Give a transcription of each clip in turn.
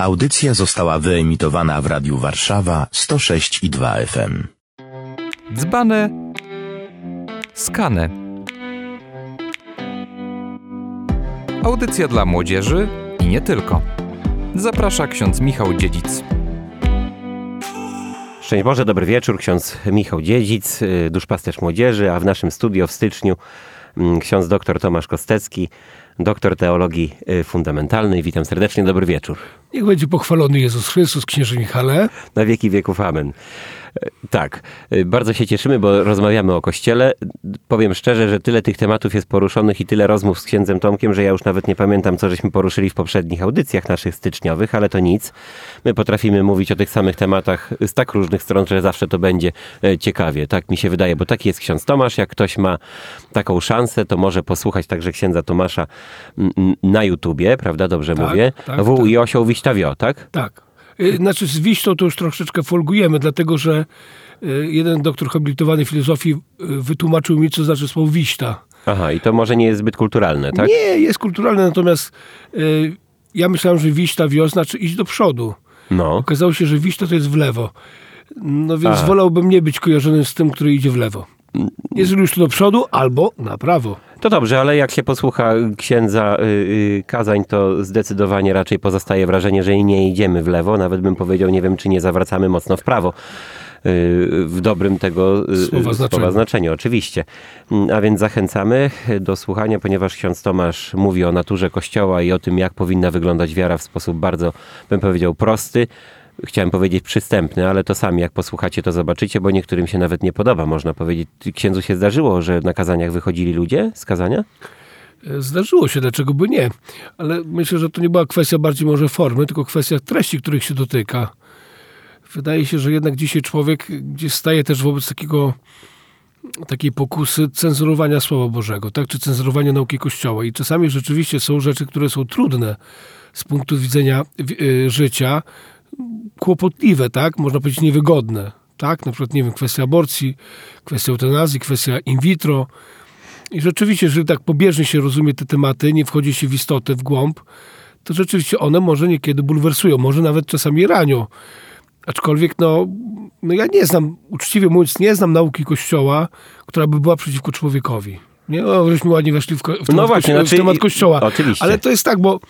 Audycja została wyemitowana w Radiu Warszawa 106 i 2 FM. Dzbane, skane. Audycja dla młodzieży i nie tylko. Zaprasza ksiądz Michał Dziedzic. Szczęść Boże, dobry wieczór. Ksiądz Michał Dziedzic, y, duszpasterz młodzieży, a w naszym studio w styczniu mm, ksiądz dr Tomasz Kostecki, doktor teologii y, fundamentalnej. Witam serdecznie, dobry wieczór. Niech będzie pochwalony Jezus Chrystus, księży Michale. Na wieki wieków amen. E, Tak, y, bardzo się cieszymy, bo rozmawiamy o Kościele. Powiem szczerze, że tyle tych tematów jest poruszonych i tyle rozmów z księdzem Tomkiem, że ja już nawet nie pamiętam, co żeśmy poruszyli w poprzednich audycjach naszych styczniowych, ale to nic. My potrafimy mówić o tych samych tematach z tak różnych stron, że zawsze to będzie e, ciekawie. Tak mi się wydaje, bo taki jest ksiądz Tomasz. Jak ktoś ma taką szansę, to może posłuchać także księdza Tomasza na YouTubie, prawda? Dobrze Tak, mówię. tak, W tak. i osioł Wiśtawio, tak? Tak. Y, Znaczy z Wiśtą to już troszeczkę folgujemy, dlatego że y, jeden doktor habilitowany filozofii y, wytłumaczył mi, co znaczy słowo wiśta. Aha, i to może nie jest zbyt kulturalne, tak? Nie, jest kulturalne, natomiast y, ja myślałem, że wiśta wio znaczy iść do przodu. No. Okazało się, że wiśta to jest w lewo. No więc A. wolałbym nie być kojarzonym z tym, który idzie w lewo. Jeżeli już to do przodu, albo na prawo. To dobrze, ale jak się posłucha księdza y, y, kazań, to zdecydowanie raczej pozostaje wrażenie, że nie idziemy w lewo. Nawet bym powiedział, nie wiem, czy nie zawracamy mocno w prawo. y, W dobrym tego y, Słowa znaczeniu. znaczeniu, oczywiście. Mm, A więc zachęcamy do słuchania, ponieważ ksiądz Tomasz mówi o naturze Kościoła i o tym, jak powinna wyglądać wiara w sposób bardzo, bym powiedział, prosty. Chciałem powiedzieć przystępny, ale to sami jak posłuchacie, to zobaczycie, bo niektórym się nawet nie podoba, można powiedzieć. Księdzu się zdarzyło, że na kazaniach wychodzili ludzie z kazania? E, Zdarzyło się, dlaczego by nie? Ale myślę, że to nie była kwestia bardziej może formy, tylko kwestia treści, których się dotyka. Wydaje się, że jednak dzisiaj człowiek gdzieś staje też wobec takiego takiej pokusy cenzurowania Słowa Bożego, tak? czy cenzurowania nauki Kościoła. I czasami rzeczywiście są rzeczy, które są trudne z punktu widzenia wi- y, życia, kłopotliwe, tak? Można powiedzieć niewygodne. Tak? Na przykład, nie wiem, kwestia aborcji, kwestia eutanazji, kwestia in vitro. I rzeczywiście, jeżeli tak pobieżnie się rozumie te tematy, nie wchodzi się w istotę, w głąb, to rzeczywiście one może niekiedy bulwersują, może nawet czasami ranią. Aczkolwiek, no, no ja nie znam, uczciwie mówiąc, nie znam nauki Kościoła, która by była przeciwko człowiekowi. Nie, o, żeśmy ładnie weszli w, ko- w, temat, No właśnie, kości- znaczy- temat Kościoła. Oczywiście. Ale to jest tak, bo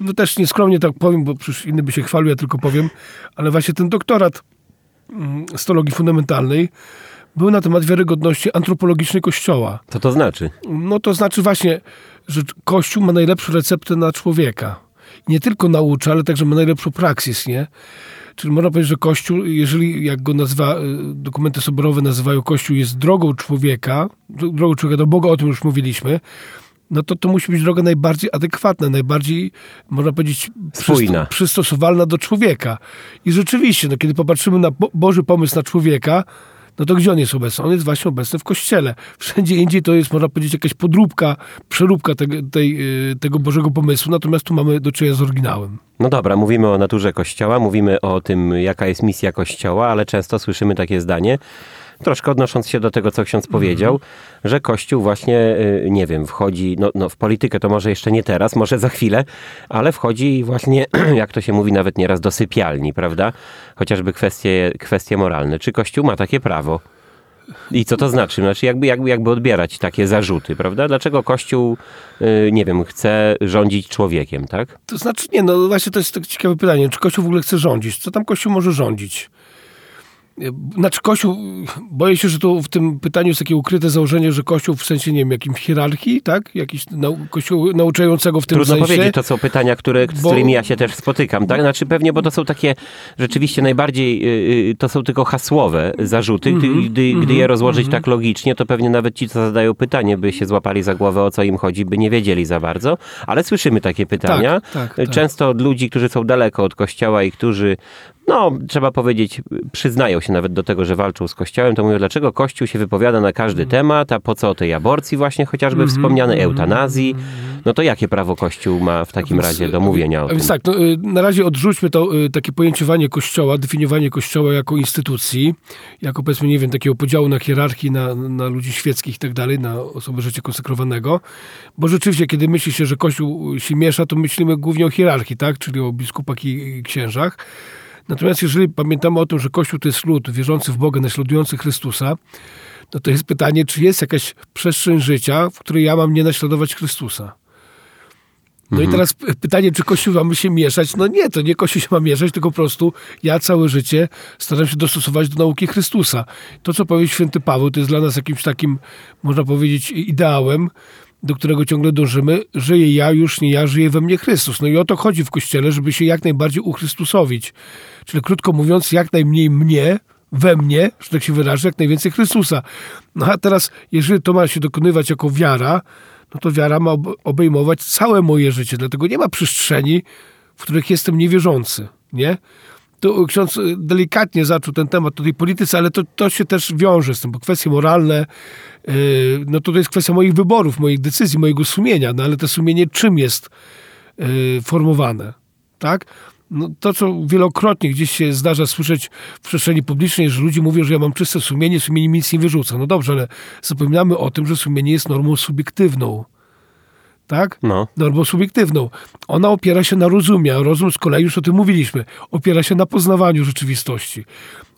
no też nieskromnie tak powiem, bo przecież inny by się chwalił, ja tylko powiem, ale właśnie ten doktorat mm, z teologii fundamentalnej był na temat wiarygodności antropologicznej Kościoła. Co to znaczy? No to znaczy właśnie, że Kościół ma najlepszą receptę na człowieka. Nie tylko naucza, ale także ma najlepszą praksis, nie? Czyli można powiedzieć, że Kościół, jeżeli, jak go nazywa, y, dokumenty soborowe nazywają Kościół jest drogą człowieka, dro- drogą człowieka do Boga, o tym już mówiliśmy, no to to musi być droga najbardziej adekwatna, najbardziej, można powiedzieć, Spójna. przystosowalna do człowieka. I rzeczywiście, no, kiedy popatrzymy na Bo- Boży pomysł na człowieka, no to gdzie on jest obecny? On jest właśnie obecny w Kościele. Wszędzie indziej to jest, można powiedzieć, jakaś podróbka, przeróbka tego, tej, y, tego Bożego pomysłu, natomiast tu mamy do czynienia z oryginałem. No dobra, mówimy o naturze Kościoła, mówimy o tym, jaka jest misja Kościoła, ale często słyszymy takie zdanie, troszkę odnosząc się do tego, co ksiądz powiedział, że Kościół właśnie, y, nie wiem, wchodzi, no, no w politykę to może jeszcze nie teraz, może za chwilę, ale wchodzi właśnie, jak to się mówi nawet nieraz, do sypialni, prawda? Chociażby kwestie, kwestie moralne. Czy Kościół ma takie prawo? I co to znaczy? Znaczy jakby, jakby, jakby odbierać takie zarzuty, prawda? Dlaczego Kościół, y, nie wiem, chce rządzić człowiekiem, tak? To znaczy, nie, no właśnie to jest takie ciekawe pytanie, czy Kościół w ogóle chce rządzić? Co tam Kościół może rządzić? Znaczy Kościół, boję się, że tu w tym pytaniu jest takie ukryte założenie, że Kościół w sensie, nie wiem, jakimś hierarchii, tak? Jakiś nau, Kościół nauczającego w tym Trudno sensie. powiedzieć, to są pytania, które, z Bo- którymi ja się też spotykam, tak? Znaczy pewnie, bo to są takie rzeczywiście najbardziej, y, y, to są tylko hasłowe zarzuty. Gdy, Mhm, gdy, gdy je rozłożyć tak logicznie, to pewnie nawet ci, co zadają pytanie, by się złapali za głowę, o co im chodzi, by nie wiedzieli za bardzo. Ale słyszymy takie pytania. tak, tak. Często od ludzi, którzy są daleko od kościoła i którzy no trzeba powiedzieć, przyznają się nawet do tego, że walczą z Kościołem, to mówią, dlaczego Kościół się wypowiada na każdy Mhm. temat, a po co o tej aborcji właśnie chociażby wspomniane, eutanazji. No to jakie prawo Kościół ma w takim Więc, razie do mówienia o A tym? więc tak, no, y, na razie odrzućmy to takie pojęciowanie Kościoła, definiowanie Kościoła jako instytucji, jako powiedzmy, nie wiem, takiego podziału na hierarchii, na, na ludzi świeckich i tak dalej, na osobę życia konsekrowanego. Bo rzeczywiście, kiedy myśli się, że Kościół się miesza, to myślimy głównie o hierarchii, tak? Czyli o biskupach i księżach. Natomiast jeżeli pamiętamy o tym, że Kościół to jest lud wierzący w Boga, naśladujący Chrystusa, no to jest pytanie, czy jest jakaś przestrzeń życia, w której ja mam nie naśladować Chrystusa. No i teraz pytanie, czy Kościół mamy się mieszać? No nie, to nie Kościół się ma mieszać, tylko po prostu ja całe życie staram się dostosować do nauki Chrystusa. To, co powie święty Paweł, to jest dla nas jakimś takim, można powiedzieć, ideałem, do którego ciągle dążymy. Żyję ja, już nie ja, żyje we mnie Chrystus. No i o to chodzi w Kościele, żeby się jak najbardziej uchrystusowić. Czyli krótko mówiąc, jak najmniej mnie, we mnie, że tak się wyrażę, jak najwięcej Chrystusa. No a teraz, jeżeli to ma się dokonywać jako wiara, no to wiara ma ob- obejmować całe moje życie. Dlatego nie ma przestrzeni, w których jestem niewierzący, nie? To ksiądz y, delikatnie zaczął ten temat o tej polityce, ale to, to się też wiąże z tym, bo kwestie moralne, yy, no to, to jest kwestia moich wyborów, moich decyzji, mojego sumienia, no ale to sumienie czym jest yy, formowane, tak? No, to, co wielokrotnie gdzieś się zdarza słyszeć w przestrzeni publicznej, że ludzie mówią, że ja mam czyste sumienie, sumienie mi nic nie wyrzuca. No dobrze, ale zapominamy o tym, że sumienie jest normą subiektywną. Tak? No. Normą subiektywną. Ona opiera się na rozumie, a rozum z kolei, już o tym mówiliśmy, opiera się na poznawaniu rzeczywistości.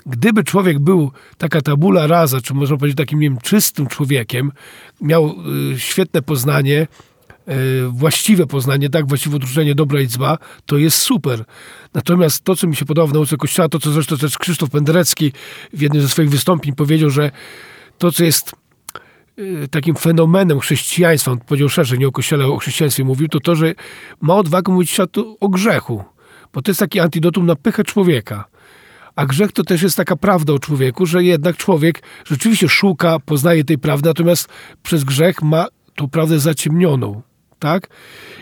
Gdyby człowiek był taka tabula rasa, czy można powiedzieć takim nie wiem, czystym człowiekiem, miał y, świetne poznanie, y, właściwe poznanie, tak, właściwe odróżnienie dobra i zła, to jest super. Natomiast to, co mi się podoba w nauce Kościoła, to co zresztą też Krzysztof Penderecki w jednym ze swoich wystąpień powiedział, że to, co jest takim fenomenem chrześcijaństwa, on powiedział szerzej, nie o Kościele, ale o chrześcijaństwie mówił, to to, że ma odwagę mówić o grzechu. Bo to jest taki antidotum na pychę człowieka. A grzech to też jest taka prawda o człowieku, że jednak człowiek rzeczywiście szuka, poznaje tej prawdy, natomiast przez grzech ma tą prawdę zaciemnioną. Tak?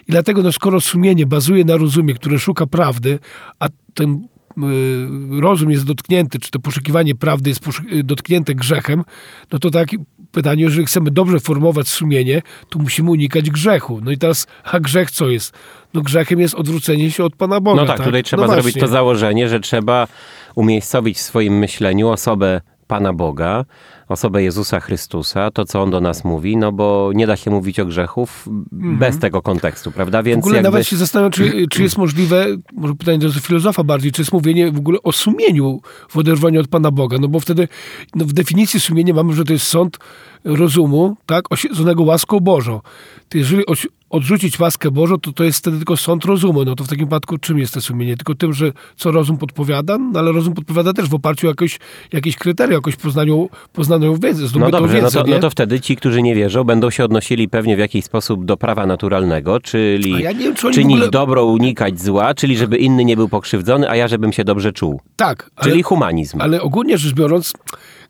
I dlatego, no, skoro sumienie bazuje na rozumie, które szuka prawdy, a ten y, rozum jest dotknięty, czy to poszukiwanie prawdy jest y, dotknięte grzechem, no to tak pytanie, jeżeli chcemy dobrze formować sumienie, to musimy unikać grzechu. No i teraz, a grzech co jest? No grzechem jest odwrócenie się od Pana Boga. No tak, tutaj trzeba no zrobić właśnie. to założenie, że trzeba umiejscowić w swoim myśleniu osobę Pana Boga, osobę Jezusa Chrystusa, to co On do nas mówi, no bo nie da się mówić o grzechów bez tego kontekstu, prawda? Mhm. W Więc ogóle jakby... nawet się zastanawiam, czy, czy jest możliwe, może pytanie do filozofa bardziej, czy jest mówienie w ogóle o sumieniu w oderwaniu od Pana Boga, no bo wtedy no w definicji sumienia mamy, że to jest sąd rozumu, tak, osiedzonego łaską Bożą. To jeżeli odrzucić łaskę Bożą, to to jest wtedy tylko sąd rozumu. No to w takim wypadku czym jest to sumienie? Tylko tym, że co rozum podpowiada, no ale rozum podpowiada też w oparciu o jakieś, jakieś kryteria, jakąś poznaniu, poznaną wiedzę, No no wiedzę, to, nie? no to wtedy ci, którzy nie wierzą, będą się odnosili pewnie w jakiś sposób do prawa naturalnego, czyli ja wiem, czy czynić ogóle- dobro, unikać zła, czyli żeby inny nie był pokrzywdzony, a ja żebym się dobrze czuł. Tak, ale, Czyli humanizm. ale ogólnie rzecz biorąc,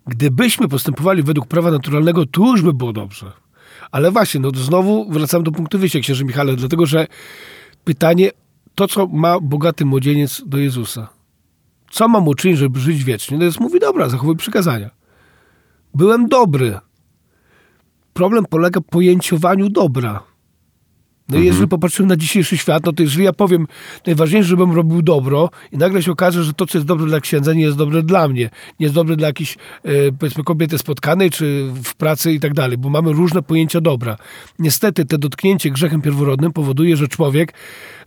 gdybyśmy postępowali według prawa naturalnego, to już by było dobrze. Ale właśnie, no znowu wracam do punktu wyjścia, księży Michale, dlatego że pytanie, to co ma bogaty młodzieniec do Jezusa. Co mam uczynić, żeby żyć wiecznie? No jest mówi, dobra, zachowuj przykazania. Byłem dobry. Problem polega pojęciowaniu dobra. No i jeżeli popatrzymy na dzisiejszy świat, no to jeżeli ja powiem, najważniejsze, żebym robił dobro i nagle się okaże, że to, co jest dobre dla księdza, nie jest dobre dla mnie. Nie jest dobre dla jakiejś, e, powiedzmy, kobiety spotkanej, czy w pracy i tak dalej, bo mamy różne pojęcia dobra. Niestety, te dotknięcie grzechem pierworodnym powoduje, że człowiek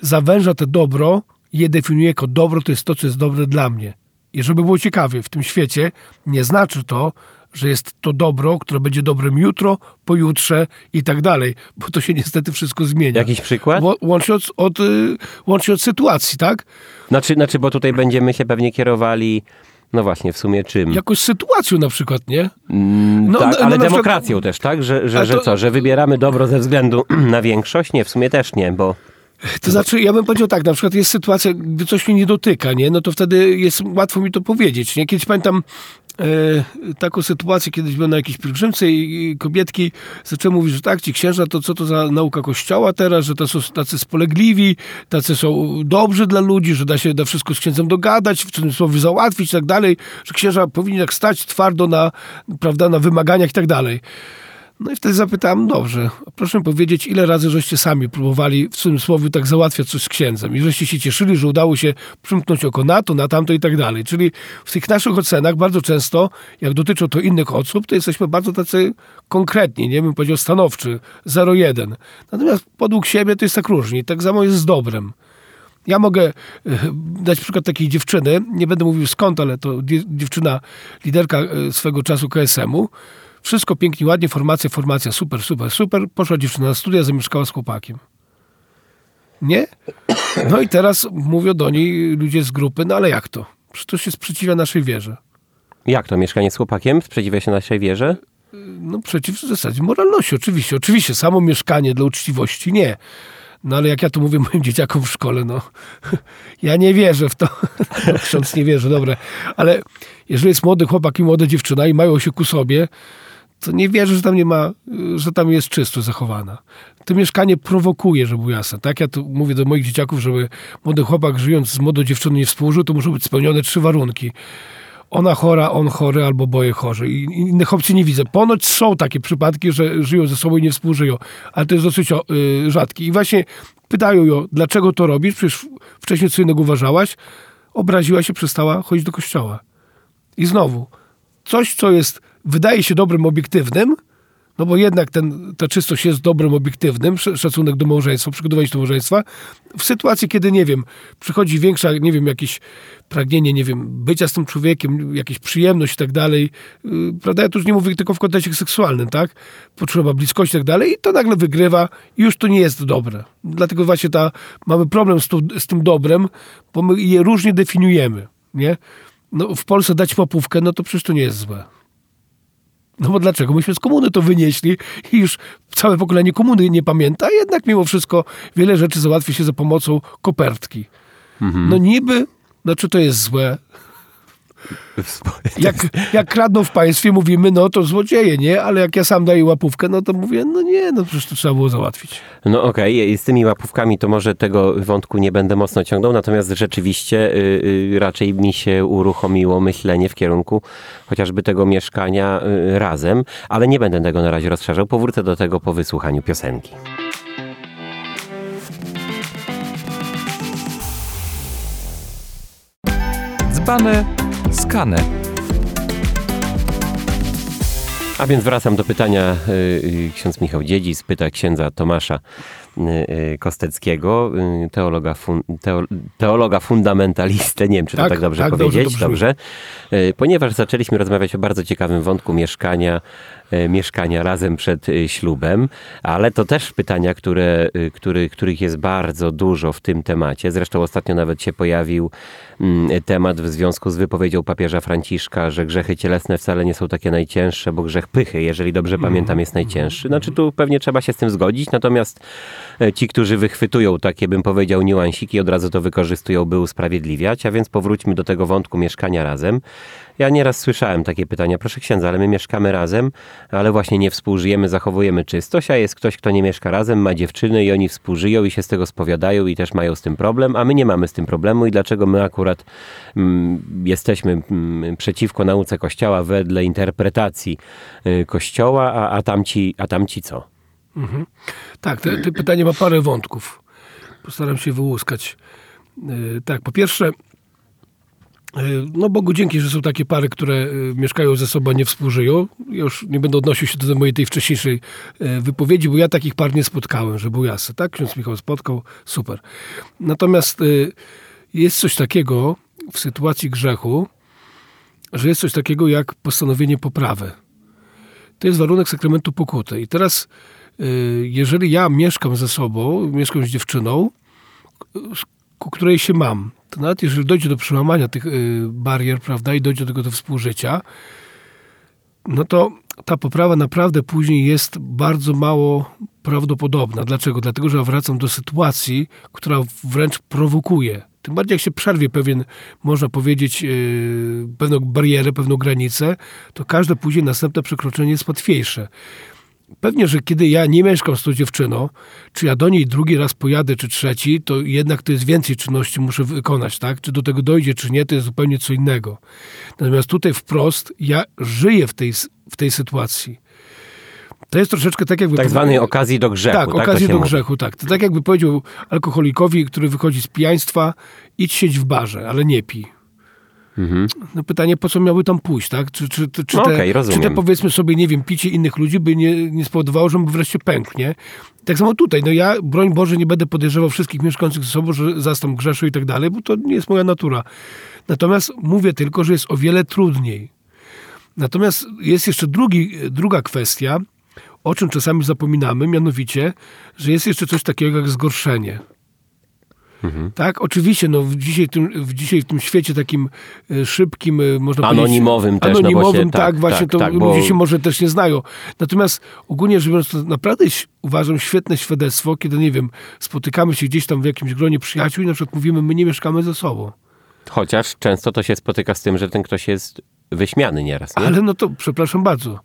zawęża to dobro i je definiuje jako dobro, to jest to, co jest dobre dla mnie. I żeby było ciekawie, w tym świecie nie znaczy to, że jest to dobro, które będzie dobrem jutro, pojutrze i tak dalej, bo to się niestety wszystko zmienia. Jakiś przykład? Łącznie od, od, y, łącznie od sytuacji, tak? Znaczy, znaczy, bo tutaj będziemy się pewnie kierowali, no właśnie, w sumie czym? Jakoś sytuacją na przykład, nie? Mm, No, tak, no, ale no demokracją też, tak? Że, że, Ale że to- co, że wybieramy dobro ze względu na większość? Nie, w sumie też nie, bo To znaczy, ja bym powiedział tak, na przykład jest sytuacja, gdy coś mnie nie dotyka, nie? No to wtedy jest łatwo mi to powiedzieć, nie? Kiedyś pamiętam, e, taką sytuację, kiedyś byłem na jakiejś pielgrzymce i i kobietki zaczęły mówić, że tak, ci księża, to co to za nauka kościoła teraz, że to są tacy spolegliwi, tacy są dobrzy dla ludzi, że da się da wszystko z księdzem dogadać, w cudzysłowie załatwić i tak dalej, że księża powinni tak stać twardo na, prawda, na wymaganiach i tak dalej. No i wtedy zapytałem, dobrze, proszę powiedzieć, ile razy żeście sami próbowali w cudzysłowie tak załatwiać coś z księdzem i żeście się cieszyli, że udało się przymknąć oko na to, na tamto i tak dalej. Czyli w tych naszych ocenach bardzo często, jak dotyczą to innych osób, to jesteśmy bardzo tacy konkretni, nie bym powiedział stanowczy, 0-1. Natomiast podług siebie to jest tak różnie. Tak samo jest z dobrem. Ja mogę e, dać przykład takiej dziewczyny, nie będę mówił skąd, ale to dzie- dziewczyna, liderka e, swego czasu KSM-u. Wszystko pięknie, ładnie, formacja, formacja, super, super, super. Poszła dziewczyna na studia, zamieszkała z chłopakiem. Nie? No i teraz mówią do niej ludzie z grupy, no ale jak to? Przecież to się sprzeciwia naszej wierze. Jak to, mieszkanie z chłopakiem sprzeciwia się naszej wierze? No przeciw w zasadzie moralności, oczywiście. Oczywiście, samo mieszkanie dla uczciwości nie. No ale jak ja to mówię moim dzieciakom w szkole, no ja nie wierzę w to. No, ksiądz nie wierzy, dobre. Ale jeżeli jest młody chłopak i młoda dziewczyna i mają się ku sobie, to nie wierzę, że tam nie ma, że tam jest czysto zachowana. To mieszkanie prowokuje, żeby było jasne. Tak, ja tu mówię do moich dzieciaków, żeby młody chłopak żyjąc z młodą dziewczyną nie współżył, to muszą być spełnione trzy warunki ona chora, on chory albo boje chorzy. I innych opcji nie widzę. Ponoć są takie przypadki, że żyją ze sobą i nie współżyją, ale to jest dosyć y, rzadkie. I właśnie pytają ją, dlaczego to robisz? Przecież wcześniej co innego uważałaś. Obraziła się, przestała chodzić do kościoła. I znowu, coś, co jest, wydaje się dobrym, obiektywnym, no bo jednak ten, ta czystość jest dobrym, obiektywnym, sz- szacunek do małżeństwa, przygotowanie się do małżeństwa. W sytuacji, kiedy, nie wiem, przychodzi większa, nie wiem, jakieś pragnienie, nie wiem, bycia z tym człowiekiem, jakieś przyjemność i tak dalej, yy, prawda, ja tu już nie mówię tylko w kontekście seksualnym, tak, potrzeba bliskości i tak dalej i to nagle wygrywa i już to nie jest dobre. Dlatego właśnie ta, mamy problem z, tu, z tym dobrem, bo my je różnie definiujemy, nie? No w Polsce dać popówkę, no to przecież to nie jest złe. No bo dlaczego? Myśmy z komuny to wynieśli i już całe pokolenie komuny nie pamięta, a jednak mimo wszystko wiele rzeczy załatwi się za pomocą kopertki. No niby, no czy to jest złe? Jak, jak kradną w państwie, mówimy, no to złodzieje, nie? Ale jak ja sam daję łapówkę, no to mówię, no nie, no przecież to trzeba było załatwić. No okej, z tymi łapówkami to może tego wątku nie będę mocno ciągnął, natomiast rzeczywiście y, y, raczej mi się uruchomiło myślenie w kierunku chociażby tego mieszkania y, razem, ale nie będę tego na razie rozszerzał. Powrócę do tego po wysłuchaniu piosenki. Dzbane, skane. A więc wracam do pytania. y, y, Ksiądz Michał Dziedzic pyta księdza Tomasza Kosteckiego, y, teologa, fun, teo, teologa fundamentalistę. Nie wiem, czy to Tak, tak dobrze tak, dobrze powiedzieć. dobrze. Y, Ponieważ zaczęliśmy rozmawiać o bardzo ciekawym wątku mieszkania, y, mieszkania razem przed y, ślubem, ale to też pytania, które, y, który, których jest bardzo dużo w tym temacie. Zresztą ostatnio nawet się pojawił mm, temat w związku z wypowiedzią papieża Franciszka, że grzechy cielesne wcale nie są takie najcięższe, bo grzech pychy, jeżeli dobrze Mhm. pamiętam, jest najcięższy. Znaczy tu pewnie trzeba się z tym zgodzić, natomiast ci, którzy wychwytują takie, bym powiedział, niuansiki, od razu to wykorzystują, by usprawiedliwiać, a więc powróćmy do tego wątku mieszkania razem. Ja nieraz słyszałem takie pytania, proszę księdza, ale my mieszkamy razem, ale właśnie nie współżyjemy, zachowujemy czystość, a jest ktoś, kto nie mieszka razem, ma dziewczyny i oni współżyją i się z tego spowiadają i też mają z tym problem, a my nie mamy z tym problemu i dlaczego my akurat mm, jesteśmy mm, przeciwko nauce Kościoła wedle interpretacji y, Kościoła, a, a, tamci, a tamci co? Tak, te, te pytanie ma parę wątków. Postaram się wyłuskać. Yy, Tak, po pierwsze, yy, no Bogu dzięki, że są takie pary, które yy, mieszkają ze sobą, nie współżyją. Już nie będę odnosił się do mojej tej wcześniejszej wypowiedzi, bo ja takich par nie spotkałem, że był jasne. Tak, ksiądz Michał spotkał, super. Natomiast jest coś takiego w sytuacji grzechu, że jest coś takiego jak postanowienie poprawy. To jest warunek sakramentu pokuty. I teraz, jeżeli ja mieszkam ze sobą, mieszkam z dziewczyną, ku której się mam, to nawet jeżeli dojdzie do przełamania tych y, barier, prawda, i dojdzie do tego do współżycia, no to ta poprawa naprawdę później jest bardzo mało prawdopodobna. Dlaczego? Dlatego, że ja wracam do sytuacji, która wręcz prowokuje Tym bardziej jak się przerwie pewien, można powiedzieć, yy, pewną barierę, pewną granicę, to każde później następne przekroczenie jest łatwiejsze. Pewnie, że kiedy ja nie mieszkam z tą dziewczyną, czy ja do niej drugi raz pojadę, czy trzeci, to jednak to jest więcej czynności muszę wykonać, tak? Czy do tego dojdzie, czy nie, to jest zupełnie co innego. Natomiast tutaj wprost ja żyję w tej, w tej sytuacji. To jest troszeczkę tak jakby... Tak zwanej okazji do grzechu. Tak, tak okazji do mówi. grzechu, tak. To tak jakby powiedział alkoholikowi, który wychodzi z pijaństwa, idź siedź w barze, ale nie pij. No pytanie, po co miałby tam pójść, tak? Czy, czy, czy, czy, No te, okej, czy te powiedzmy sobie, nie wiem, picie innych ludzi by nie, nie spowodowało, że on by wreszcie pękł, nie? Tak samo tutaj, no ja, broń Boże, nie będę podejrzewał wszystkich mieszkających ze sobą, że zastam grzeszu i tak dalej, bo to nie jest moja natura. Natomiast mówię tylko, że jest o wiele trudniej. Natomiast jest jeszcze drugi, druga kwestia, o czym czasami zapominamy, mianowicie, że jest jeszcze coś takiego jak zgorszenie. Tak, oczywiście, no w dzisiaj, tym, w dzisiaj w tym świecie takim e, szybkim, e, można Anonimowym powiedzieć... też, no bo Anonimowym, się- tak, tak, właśnie, tak, to tak, bo- ludzie się może też nie znają. Natomiast ogólnie rzecz biorąc, to naprawdę uważam świetne świadectwo, kiedy, nie wiem, spotykamy się gdzieś tam w jakimś gronie przyjaciół i na przykład mówimy, my nie mieszkamy ze sobą. Chociaż często to się spotyka z tym, że ten ktoś jest wyśmiany nieraz. Nie? Ale no to, przepraszam bardzo,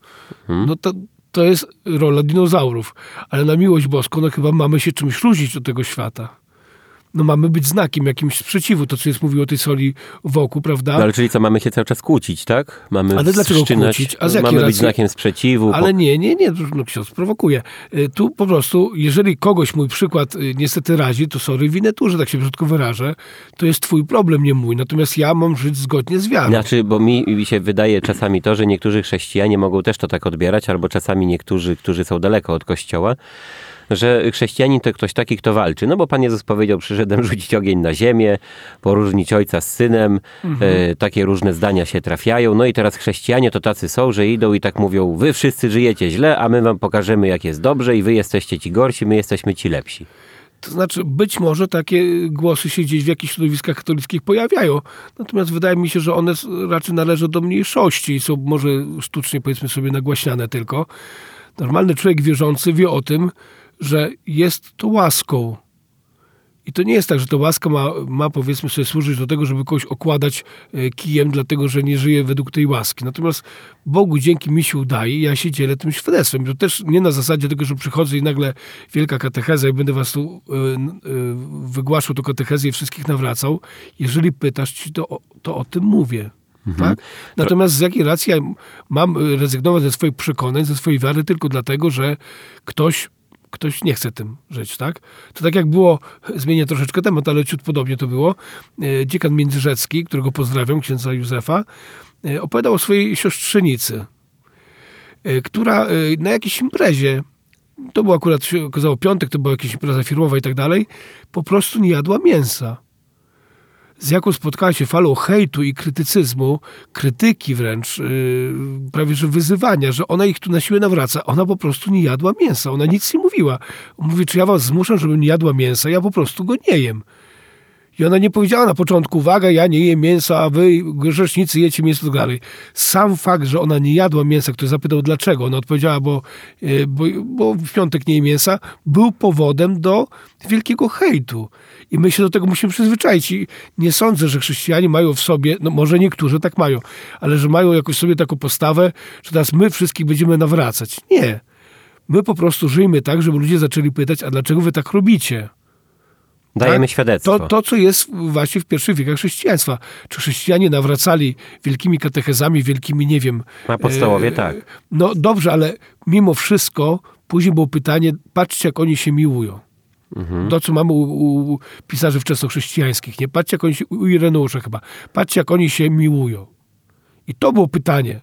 Hmm? no to, to jest rola dinozaurów. Ale na miłość boską, no chyba mamy się czymś różnić od tego świata. No mamy być znakiem jakimś sprzeciwu, to co jest mówił o tej soli wokół, prawda? No ale czyli co, mamy się cały czas kłócić, tak? Mamy Ale dlaczego wszczynać- kłócić? A z jakiej Mamy być racji? znakiem sprzeciwu. po- Ale nie, nie, nie, no ksiądz prowokuje. Y, Tu po prostu, jeżeli kogoś mój przykład y, niestety razi, to sorry, winę tu, że tak się brzydko wyrażę, to jest twój problem, nie mój. Natomiast ja mam żyć zgodnie z wiarą. Znaczy, bo mi się wydaje czasami to, że niektórzy chrześcijanie mogą też to tak odbierać, albo czasami niektórzy, którzy są daleko od kościoła, że chrześcijanin to ktoś taki, kto walczy. No bo Pan Jezus powiedział, przyszedłem rzucić ogień na ziemię, poróżnić ojca z synem, e, takie różne zdania się trafiają. No i teraz chrześcijanie to tacy są, że idą i tak mówią, wy wszyscy żyjecie źle, a my wam pokażemy, jak jest dobrze i wy jesteście ci gorsi, my jesteśmy ci lepsi. To znaczy, być może takie głosy się gdzieś w jakichś środowiskach katolickich pojawiają. Natomiast wydaje mi się, że one raczej należą do mniejszości i są może sztucznie, powiedzmy sobie, nagłaśniane tylko. Normalny człowiek wierzący wie o tym, że jest to łaską. I to nie jest tak, że ta łaska ma, ma powiedzmy sobie służyć do tego, żeby kogoś okładać e, kijem, dlatego że nie żyje według tej łaski. Natomiast Bogu dzięki mi się udaje, ja się dzielę tym świadectwem. To też nie na zasadzie tego, że przychodzę i nagle wielka katecheza i będę was tu n- e, wygłaszał tę katechezę i wszystkich nawracał. Jeżeli pytasz ci, to, o- to o tym mówię. Tak? Natomiast z jakiej racji ja mam rezygnować ze swoich przekonań, ze swojej wiary tylko dlatego, że ktoś ktoś nie chce tym żyć, tak? To tak jak było, zmienię troszeczkę temat, ale ciut podobnie to było, e, dziekan Międzyrzecki, którego pozdrawiam, księdza Józefa, e, opowiadał o swojej siostrzenicy, e, która na jakiejś imprezie, to było akurat okazało piątek, to była jakaś impreza firmowa i tak dalej, po prostu nie jadła mięsa. Z jaką spotkała się falą hejtu i krytycyzmu, krytyki wręcz, yy, prawie że wyzywania, że ona ich tu na siłę nawraca. Ona po prostu nie jadła mięsa, ona nic nie mówiła. Mówi, czy ja was zmuszam, żebym nie jadła mięsa? Ja po prostu go nie jem. I ona nie powiedziała na początku, uwaga, ja nie jem mięsa, a wy grzesznicy jecie mięso tak dalej. Sam fakt, że ona nie jadła mięsa, ktoś zapytał dlaczego, ona odpowiedziała, bo, e, bo, bo w piątek nie je mięsa, był powodem do wielkiego hejtu. I my się do tego musimy przyzwyczaić. I nie sądzę, że chrześcijanie mają w sobie, no może niektórzy tak mają, ale że mają jakoś sobie taką postawę, że teraz my wszystkich będziemy nawracać. Nie. My po prostu żyjmy tak, żeby ludzie zaczęli pytać, a dlaczego wy tak robicie? Dajemy Tak? świadectwo. To, to, co jest właśnie w pierwszych wiekach chrześcijaństwa. Czy chrześcijanie nawracali wielkimi katechezami, wielkimi, nie wiem... Na podstawowie e, tak. No dobrze, ale mimo wszystko później było pytanie, patrzcie jak oni się miłują. Mhm. To, co mamy u, u pisarzy wczesnochrześcijańskich, nie? Patrzcie jak oni się, u Ireneusza chyba, patrzcie jak oni się miłują. I to było pytanie.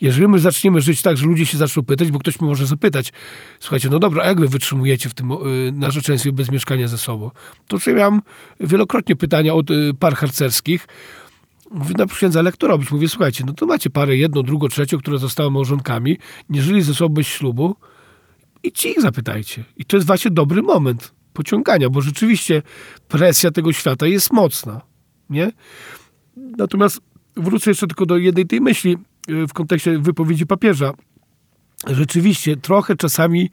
Jeżeli my zaczniemy żyć tak, że ludzie się zaczną pytać, bo ktoś mi może zapytać, słuchajcie, no dobra, a jak wy wytrzymujecie w tym y, narzeczeństwie bez mieszkania ze sobą? To ja miałem wielokrotnie pytania od y, par harcerskich. Mówię, no księdza, ale jak to robić? Mówię, słuchajcie, no to macie parę, jedną, drugą, trzecią, które zostały małżonkami, nie żyli ze sobą bez ślubu, idźcie ich zapytajcie. I to jest właśnie dobry moment pociągania, bo rzeczywiście presja tego świata jest mocna, nie? Natomiast wrócę jeszcze tylko do jednej tej myśli y, w kontekście wypowiedzi papieża. Rzeczywiście trochę czasami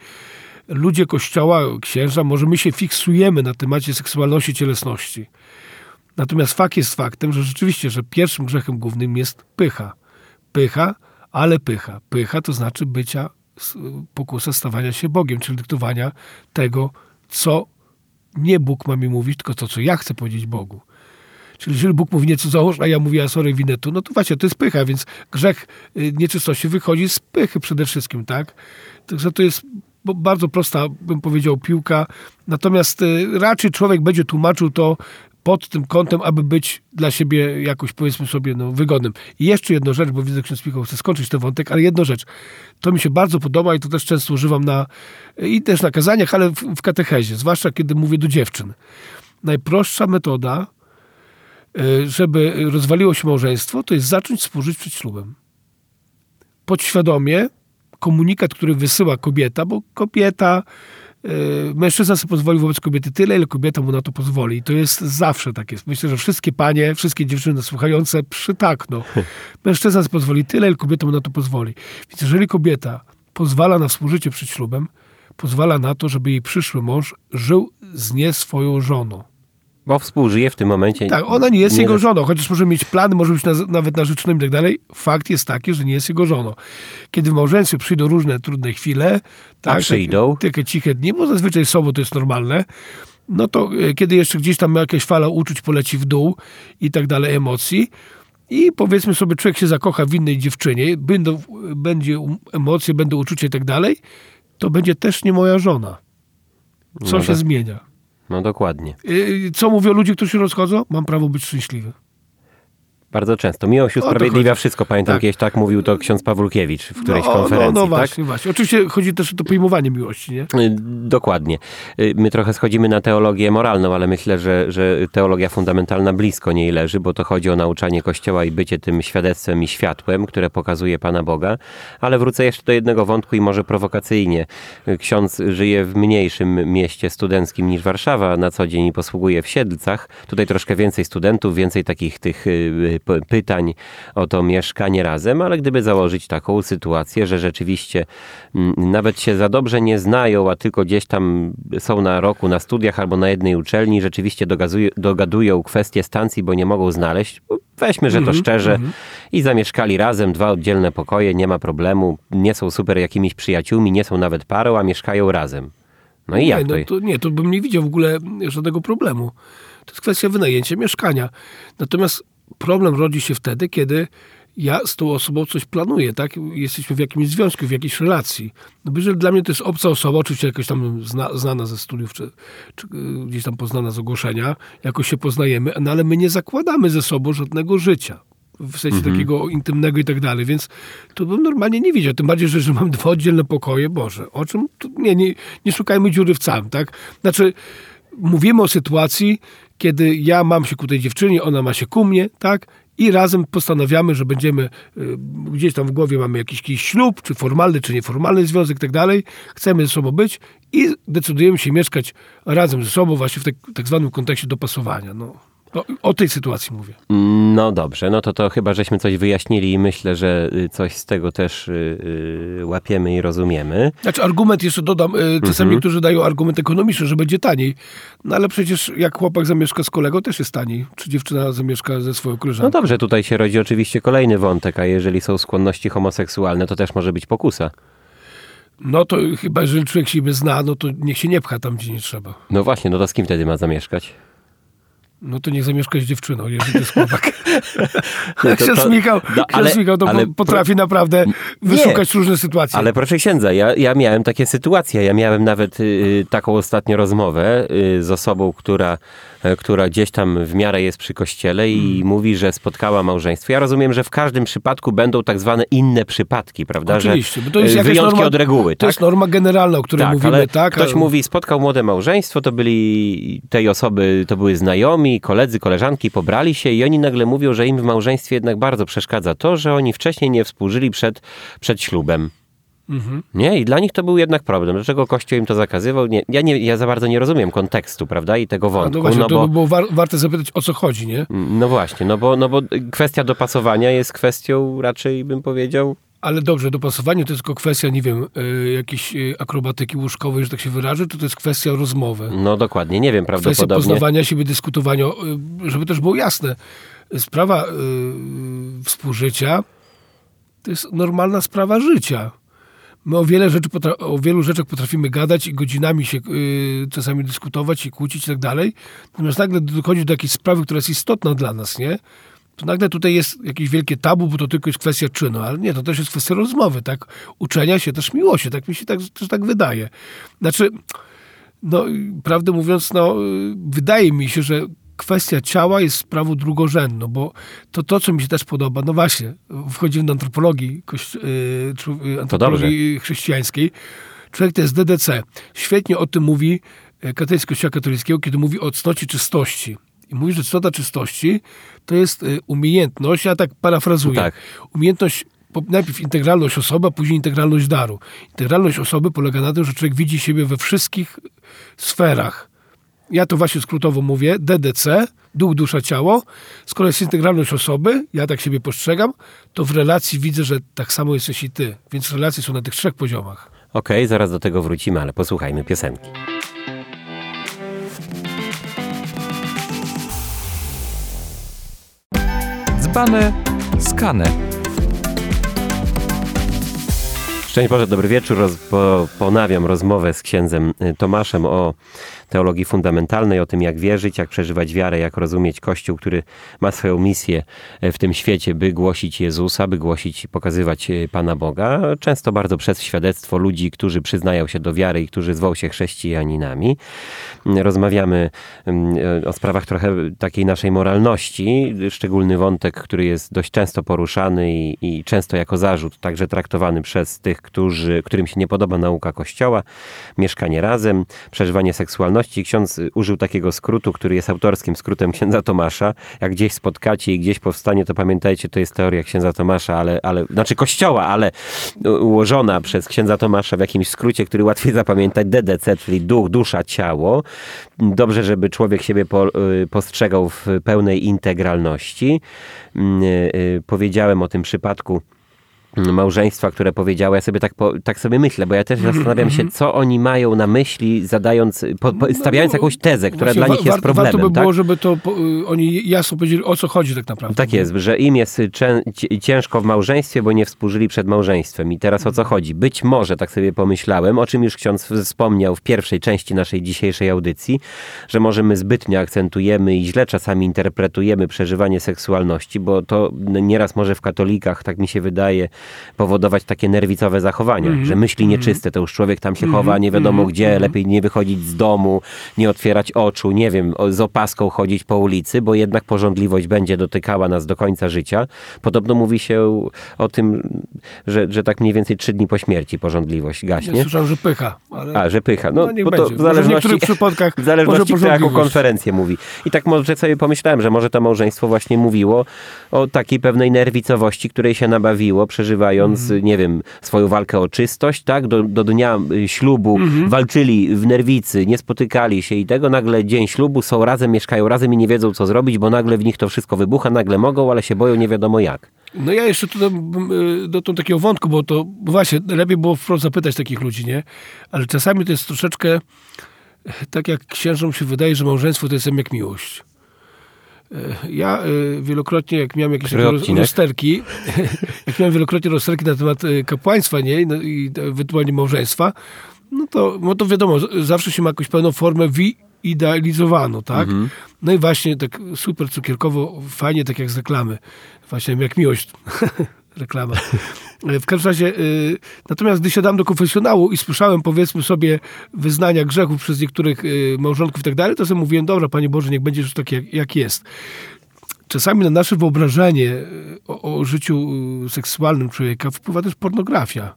ludzie kościoła, księża, może my się fiksujemy na temacie seksualności, cielesności. Natomiast fakt jest faktem, że rzeczywiście, że pierwszym grzechem głównym jest pycha. Pycha, ale pycha. Pycha to znaczy bycia, pokusa stawania się Bogiem, czyli dyktowania tego, co nie Bóg ma mi mówić, tylko to, co ja chcę powiedzieć Bogu. Czyli jeżeli Bóg mówi nieco załóż, a ja mówię, a sorry, winę tu, no to właśnie, to jest pycha, więc grzech y, nieczystości wychodzi z pychy przede wszystkim, tak? Także to jest bardzo prosta, bym powiedział, piłka. Natomiast y, raczej człowiek będzie tłumaczył to pod tym kątem, aby być dla siebie jakoś, powiedzmy sobie, no, wygodnym. I jeszcze jedną rzecz, bo widzę, że ksiądz Michał chce skończyć ten wątek, ale jedną rzecz. To mi się bardzo podoba i to też często używam na, i też na kazaniach, ale w, w katechezie, zwłaszcza kiedy mówię do dziewczyn. Najprostsza metoda, y, żeby rozwaliło się małżeństwo, to jest zacząć współżyć przed ślubem. Podświadomie komunikat, który wysyła kobieta, bo kobieta, mężczyzna sobie pozwoli wobec kobiety tyle, ile kobieta mu na to pozwoli. I to jest zawsze tak jest. Myślę, że wszystkie panie, wszystkie dziewczyny słuchające przytakną. Mężczyzna sobie pozwoli tyle, ile kobieta mu na to pozwoli. Więc jeżeli kobieta pozwala na współżycie przed ślubem, pozwala na to, żeby jej przyszły mąż żył z nie swoją żoną. Bo współżyje w tym momencie. Tak, ona nie jest nie jego żoną, chociaż może mieć plany, może być na, nawet narzeczonym i tak dalej. Fakt jest taki, że nie jest jego żoną. Kiedy w małżeństwie przyjdą różne trudne chwile, tak, przyjdą. Takie, takie ciche dni, bo zazwyczaj są, bo to jest normalne, no to e, kiedy jeszcze gdzieś tam jakaś fala uczuć poleci w dół i tak dalej, emocji, i powiedzmy sobie, człowiek się zakocha w innej dziewczynie, będą, będzie um- emocje, będą uczucia i tak dalej, to będzie też nie moja żona. Co No się tak. zmienia? No dokładnie. Yy, Co mówią ludzie, którzy się rozchodzą? Mam prawo być szczęśliwy. Bardzo często. Miłość usprawiedliwia wszystko. Pamiętam Tak. kiedyś tak mówił to ksiądz Pawłkiewicz w którejś no, konferencji. No, no tak? właśnie, właśnie. Oczywiście chodzi też o to pojmowanie miłości, nie? Y, Dokładnie. Y, My trochę schodzimy na teologię moralną, ale myślę, że, że teologia fundamentalna blisko niej leży, bo to chodzi o nauczanie Kościoła i bycie tym świadectwem i światłem, które pokazuje Pana Boga. Ale wrócę jeszcze do jednego wątku i może prowokacyjnie. Y, Ksiądz żyje w mniejszym mieście studenckim niż Warszawa na co dzień i posługuje w Siedlcach. Tutaj troszkę więcej studentów, więcej takich tych pytań o to mieszkanie razem, ale gdyby założyć taką sytuację, że rzeczywiście mm, nawet się za dobrze nie znają, a tylko gdzieś tam są na roku na studiach albo na jednej uczelni, rzeczywiście dogazują, dogadują kwestie stacji, bo nie mogą znaleźć. Weźmy, że to szczerze i zamieszkali razem, dwa oddzielne pokoje, nie ma problemu, nie są super jakimiś przyjaciółmi, nie są nawet parą, a mieszkają razem. No i jak nie, to? no to nie, to bym nie widział w ogóle żadnego problemu. To jest kwestia wynajęcia mieszkania. Natomiast problem rodzi się wtedy, kiedy ja z tą osobą coś planuję, tak? Jesteśmy w jakimś związku, w jakiejś relacji. No bo jeżeli dla mnie to jest obca osoba, oczywiście jakaś tam zna, znana ze studiów, czy, czy y, gdzieś tam poznana z ogłoszenia, jakoś się poznajemy, no ale my nie zakładamy ze sobą żadnego życia. W sensie Mhm. takiego intymnego i tak dalej, więc to bym normalnie nie widział. Tym bardziej, że, że mam dwa oddzielne pokoje. Boże, o czym? Tu, nie, nie, nie szukajmy dziury w całym, tak? Znaczy, mówimy o sytuacji, kiedy ja mam się ku tej dziewczynie, ona ma się ku mnie, tak? I razem postanawiamy, że będziemy, y, gdzieś tam w głowie mamy jakiś, jakiś ślub, czy formalny, czy nieformalny związek i tak dalej. Chcemy ze sobą być i decydujemy się mieszkać razem ze sobą właśnie w tak, tak zwanym kontekście dopasowania. No, o, o tej sytuacji mówię. No dobrze, no to to chyba żeśmy coś wyjaśnili i myślę, że y, coś z tego też y, y, łapiemy i rozumiemy. Znaczy argument jeszcze dodam, y, czasami niektórzy dają argument ekonomiczny, że będzie taniej. No ale przecież jak chłopak zamieszka z kolegą, też jest taniej. Czy dziewczyna zamieszka ze swoją No koleżanką. dobrze, tutaj się rodzi oczywiście kolejny wątek, a jeżeli są skłonności homoseksualne, to też może być pokusa. No to chyba, jeżeli człowiek siebie zna, no to niech się nie pcha tam, gdzie nie trzeba. No właśnie, no to z kim wtedy ma zamieszkać? No to niech zamieszka z dziewczyną, jeżeli to jest chłopak. No to- ksiądz to- Michał, no, ale- Michał to ale po- potrafi naprawdę wyszukać różne sytuacje. Ale proszę księdza, ja, ja miałem takie sytuacje. Ja miałem nawet y, taką ostatnio rozmowę y, z osobą, która, y, która gdzieś tam w miarę jest przy kościele i Hmm. mówi, że spotkała małżeństwo. Ja rozumiem, że w każdym przypadku będą tak zwane inne przypadki, prawda? Oczywiście, bo to jest jakaś wyjątki norma, od reguły, To tak? jest norma generalna, o której tak, mówimy, tak? ktoś ale- mówi, spotkał młode małżeństwo, to byli tej osoby, to były znajomi, koledzy, koleżanki, pobrali się i oni nagle mówią, że im w małżeństwie jednak bardzo przeszkadza to, że oni wcześniej nie współżyli przed, przed ślubem. Mhm. Nie, i dla nich to był jednak problem. Dlaczego Kościół im to zakazywał? Nie, ja, nie, ja za bardzo nie rozumiem kontekstu, prawda, i tego wątku. no właśnie, no, to bo, by było war, warte zapytać, o co chodzi, nie? no właśnie, no bo, no bo kwestia dopasowania jest kwestią raczej, bym powiedział, ale dobrze, dopasowanie to jest tylko kwestia, nie wiem, y, jakiejś y, akrobatyki łóżkowej, że tak się wyrażę, to to jest kwestia rozmowy. No dokładnie, nie wiem, Kwestia prawdopodobnie. poznawania siebie, dyskutowania, y, żeby też było jasne. Sprawa y, współżycia to jest normalna sprawa życia. My o, wiele rzeczy o wielu rzeczach potrafimy gadać i godzinami się y, czasami dyskutować i kłócić i tak dalej. Natomiast nagle dochodzi do jakiejś sprawy, która jest istotna dla nas, nie? To nagle tutaj jest jakieś wielkie tabu, bo to tylko jest kwestia czynu, ale nie, to też jest kwestia rozmowy, tak? Uczenia się, też miłości, tak mi się tak, też tak wydaje. Znaczy, no, prawdę mówiąc, no, y, wydaje mi się, że kwestia ciała jest sprawą drugorzędną, bo to, to co mi się też podoba, no właśnie, wchodzimy do antropologii, kości- y, y, antropologii chrześcijańskiej. Człowiek to jest DDC. Świetnie o tym mówi y, katolicy Kościoła katolickiego, kiedy mówi o cnocie czystości. I mówi, że cnota czystości to jest y, umiejętność, ja tak parafrazuję, Tak. umiejętność najpierw integralność osoby, a później integralność daru. Integralność osoby polega na tym, że człowiek widzi siebie we wszystkich sferach. Ja to właśnie skrótowo mówię, DDC, duch, dusza, ciało. Skoro jest integralność osoby, ja tak siebie postrzegam, to w relacji widzę, że tak samo jesteś i ty. Więc relacje są na tych trzech poziomach. Okej, zaraz do tego wrócimy, ale posłuchajmy piosenki. Dzbane, skane. Szczęść Boże, dobry wieczór. Roz, po, ponawiam rozmowę z księdzem y, Tomaszem o teologii fundamentalnej, o tym jak wierzyć, jak przeżywać wiarę, jak rozumieć Kościół, który ma swoją misję y, w tym świecie, by głosić Jezusa, by głosić i pokazywać y, Pana Boga. Często bardzo przez świadectwo ludzi, którzy przyznają się do wiary i którzy zwoł się chrześcijaninami. Y, Rozmawiamy y, o sprawach trochę takiej naszej moralności. Szczególny wątek, który jest dość często poruszany i, i często jako zarzut, także traktowany przez tych, którzy, którym się nie podoba nauka Kościoła, mieszkanie razem, przeżywanie seksualności. Ksiądz y, użył takiego skrótu, który jest autorskim skrótem księdza Tomasza. Jak gdzieś spotkacie i gdzieś powstanie, to pamiętajcie, to jest teoria księdza Tomasza, ale, ale znaczy Kościoła, ale ułożona przez księdza Tomasza w jakimś skrócie, który łatwiej zapamiętać, DDC, czyli duch, dusza, ciało. Dobrze, żeby człowiek siebie po, y, postrzegał w pełnej integralności. Mm, y, Powiedziałem o tym przypadku małżeństwa, które powiedziały, ja sobie tak, po, tak sobie myślę, bo ja też zastanawiam się, co oni mają na myśli, zadając, po, po, stawiając No, jakąś tezę, która Właśnie dla nich jest problemem. Warto by tak? było, żeby to y, oni jasno powiedzieli, o co chodzi tak naprawdę. Tak jest, że im jest ciężko w małżeństwie, bo nie współżyli przed małżeństwem. I teraz o co chodzi? Być może, tak sobie pomyślałem, o czym już ksiądz wspomniał w pierwszej części naszej dzisiejszej audycji, że może my zbytnio akcentujemy i źle czasami interpretujemy przeżywanie seksualności, bo to nieraz może w katolikach, tak mi się wydaje, powodować takie nerwicowe zachowania, że myśli nieczyste, to już człowiek tam się chowa nie wiadomo gdzie, lepiej nie wychodzić z domu, nie otwierać oczu, nie wiem, z opaską chodzić po ulicy, bo jednak porządliwość będzie dotykała nas do końca życia. Podobno mówi się o tym, że, że tak mniej więcej trzy dni po śmierci porządliwość Ja gaśnie. słyszałem, że pycha. Ale... A, że pycha. No, No, bo to będzie. w Może w zależności, niektórych przypadkach w zależności kto jaką konferencję mówi. I tak może sobie pomyślałem, że może to małżeństwo właśnie mówiło o takiej pewnej nerwicowości, której się nabawiło, przeżywając, Mhm. nie wiem, swoją walkę o czystość, tak? Do, do dnia y, ślubu Mhm. walczyli w nerwicy, nie spotykali się i tego nagle dzień ślubu są razem, mieszkają razem i nie wiedzą co zrobić, bo nagle w nich to wszystko wybucha, nagle mogą, ale się boją nie wiadomo jak. No ja jeszcze y, do, do takiego wątku, bo to właśnie lepiej było wprost zapytać takich ludzi, nie? Ale czasami to jest troszeczkę tak jak księżom się wydaje, że małżeństwo to jest jak miłość. E, Ja y, wielokrotnie, jak miałem jakieś rozterki, jak miałem wielokrotnie rozterki na temat y, kapłaństwa, nie? No, I ewentualnie małżeństwa, no to, no to wiadomo, zawsze się ma jakąś pewną formę wyidealizowaną, tak? No i właśnie tak super cukierkowo, fajnie, tak jak z reklamy. Właśnie jak miłość. Reklama. W każdym razie, y, natomiast gdy siadałem do konfesjonału i słyszałem, powiedzmy sobie, wyznania grzechów przez niektórych y, małżonków i tak dalej, to sobie mówiłem, dobra, Panie Boże, niech będzie już tak, jak, jak jest. Czasami na nasze wyobrażenie o, o życiu seksualnym człowieka wpływa też pornografia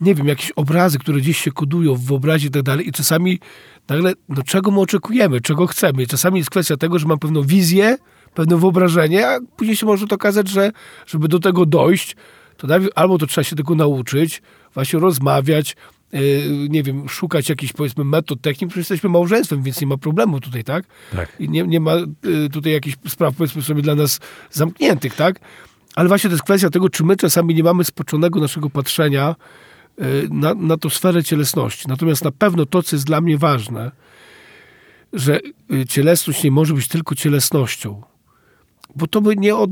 nie wiem, jakieś obrazy, które gdzieś się kodują w wyobraźni i tak dalej i czasami nagle, no czego my oczekujemy, czego chcemy. I czasami jest kwestia tego, że mam pewną wizję, pewne wyobrażenie, a później się może to okazać, że żeby do tego dojść, to najpierw albo to trzeba się tego nauczyć, właśnie rozmawiać, yy, nie wiem, szukać jakichś powiedzmy metod, technik, przecież jesteśmy małżeństwem, więc nie ma problemu tutaj, tak? Tak. I nie, nie ma y, tutaj jakichś spraw, powiedzmy sobie, dla nas zamkniętych, tak? Ale właśnie to jest kwestia tego, czy my czasami nie mamy spoczonego naszego patrzenia y, na, na tą sferę cielesności. Natomiast na pewno to, co jest dla mnie ważne, że y, cielesność nie może być tylko cielesnością. Bo to by nie, od,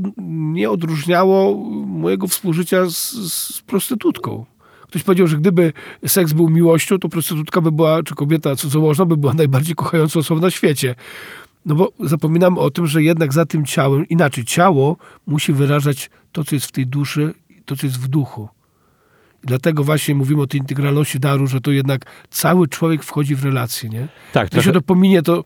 nie odróżniało mojego współżycia z, z prostytutką. Ktoś powiedział, że gdyby seks był miłością, to prostytutka by była, czy kobieta cudzołożna by była najbardziej kochającą osobą na świecie. No bo zapominamy o tym, że jednak za tym ciałem, inaczej, ciało musi wyrażać to, co jest w tej duszy, to, co jest w duchu. I dlatego właśnie mówimy o tej integralności daru, że to jednak cały człowiek wchodzi w relację, nie? Tak, Jeśli to pominie, to,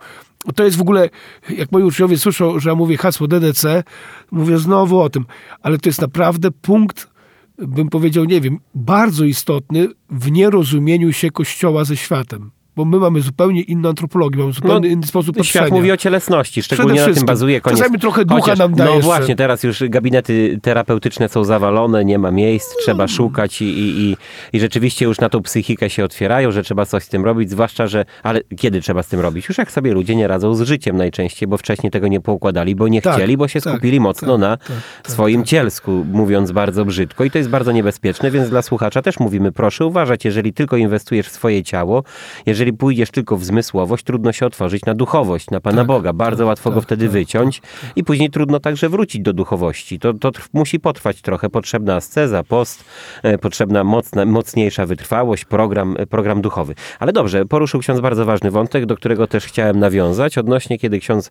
to jest w ogóle, jak moi uczniowie słyszą, że ja mówię hasło DDC, mówię znowu o tym, ale to jest naprawdę punkt, bym powiedział, nie wiem, bardzo istotny w nierozumieniu się Kościoła ze światem. Bo my mamy zupełnie inną antropologię, mamy zupełnie inny sposób patrzenia. No, Świat mówi o cielesności, szczególnie na tym bazuje. Koniec. Czasami trochę ducha nam daje No jeszcze. właśnie, teraz już gabinety terapeutyczne są zawalone, nie ma miejsc, trzeba szukać i, i, i, i rzeczywiście już na tą psychikę się otwierają, że trzeba coś z tym robić, zwłaszcza, że... Ale kiedy trzeba z tym robić? Już jak sobie ludzie nie radzą z życiem najczęściej, bo wcześniej tego nie poukładali, bo nie Tak, chcieli, bo się tak, skupili mocno tak, na tak, tak, swoim tak. cielsku, mówiąc bardzo brzydko. I to jest bardzo niebezpieczne, więc dla słuchacza też mówimy, proszę uważać, jeżeli tylko inwestujesz w swoje ciało, jeżeli pójdziesz tylko w zmysłowość, trudno się otworzyć na duchowość, na Pana Tak, Boga. Bardzo tak, łatwo go tak, wtedy tak, wyciąć i później trudno także wrócić do duchowości. To, to musi potrwać trochę. Potrzebna asceza, post, e, potrzebna mocna, mocniejsza wytrwałość, program, e, program duchowy. Ale dobrze, poruszył ksiądz bardzo ważny wątek, do którego też chciałem nawiązać. Odnośnie, kiedy ksiądz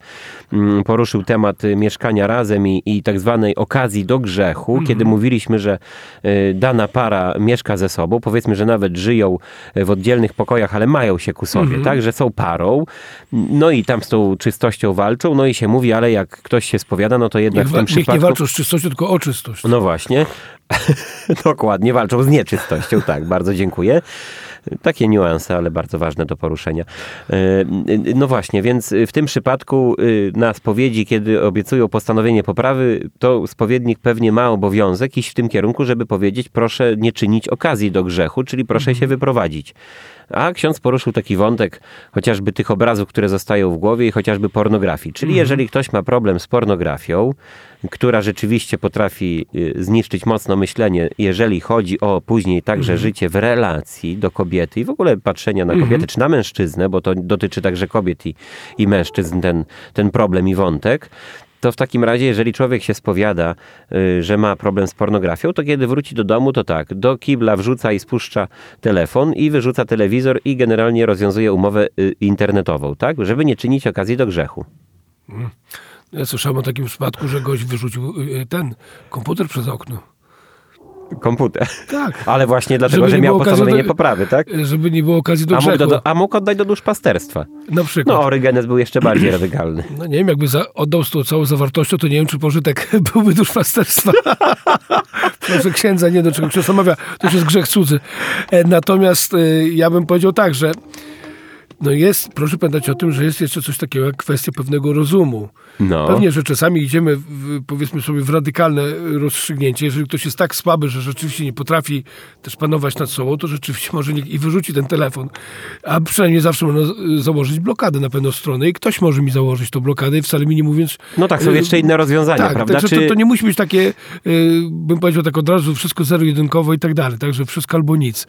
mm, poruszył temat y, mieszkania razem i, i tak zwanej okazji do grzechu, Mhm. kiedy mówiliśmy, że y, dana para mieszka ze sobą, powiedzmy, że nawet żyją y, w oddzielnych pokojach, ale mają się ku sobie, Mhm. tak, że są parą, no i tam z tą czystością walczą, no i się mówi, ale jak ktoś się spowiada, no to jednak Niech, w tym niech nie przypadku... walczą z czystością, tylko o czystość. No właśnie. Dokładnie, walczą z nieczystością, tak, bardzo dziękuję. Takie niuanse, ale bardzo ważne do poruszenia. E, No właśnie, więc w tym przypadku y, na spowiedzi, kiedy obiecują postanowienie poprawy, to spowiednik pewnie ma obowiązek iść w tym kierunku, żeby powiedzieć, proszę nie czynić okazji do grzechu, czyli proszę się wyprowadzić. A ksiądz poruszył taki wątek chociażby tych obrazów, które zostają w głowie i chociażby pornografii. Czyli jeżeli ktoś ma problem z pornografią, która rzeczywiście potrafi y, zniszczyć mocno myślenie, jeżeli chodzi o później także życie w relacji do kobiety i w ogóle patrzenia na kobiety, czy na mężczyznę, bo to dotyczy także kobiet i, i mężczyzn ten, ten problem i wątek, to w takim razie, jeżeli człowiek się spowiada, y, że ma problem z pornografią, to kiedy wróci do domu, to tak, do kibla wrzuca i spuszcza telefon i wyrzuca telewizor i generalnie rozwiązuje umowę y, internetową, tak? Żeby nie czynić okazji do grzechu. Ja słyszałem o takim przypadku, że gość wyrzucił y, ten komputer przez okno. Komputer. Tak. Ale właśnie dlatego, Żeby że miał postanowienie do- poprawy, tak? Żeby nie było okazji do A mógł, grzechu. do, a mógł oddać do duszpasterstwa. Na przykład. No, Orygenes był jeszcze bardziej radykalny. No nie wiem, jakby za, oddał z tą całą zawartością, to nie wiem, czy pożytek byłby duszpasterstwa. Proszę księdza nie do czego przesłamawia, to już jest grzech cudzy. E, Natomiast e, ja bym powiedział tak, że no jest, proszę pamiętać o tym, że jest jeszcze coś takiego jak kwestia pewnego rozumu. No. Pewnie, że czasami idziemy, w, powiedzmy sobie, w radykalne rozstrzygnięcie. Jeżeli ktoś jest tak słaby, że rzeczywiście nie potrafi też panować nad sobą, to rzeczywiście może nie, i wyrzuci ten telefon. A przynajmniej zawsze można założyć blokadę na pewną stronę i ktoś może mi założyć tą blokadę i wcale mi nie mówiąc... No tak, są y, jeszcze inne rozwiązania, tak, prawda? Także Czy- to, to nie musi być takie, y, bym powiedział tak od razu, wszystko zero-jedynkowo i tak dalej. Także wszystko albo nic.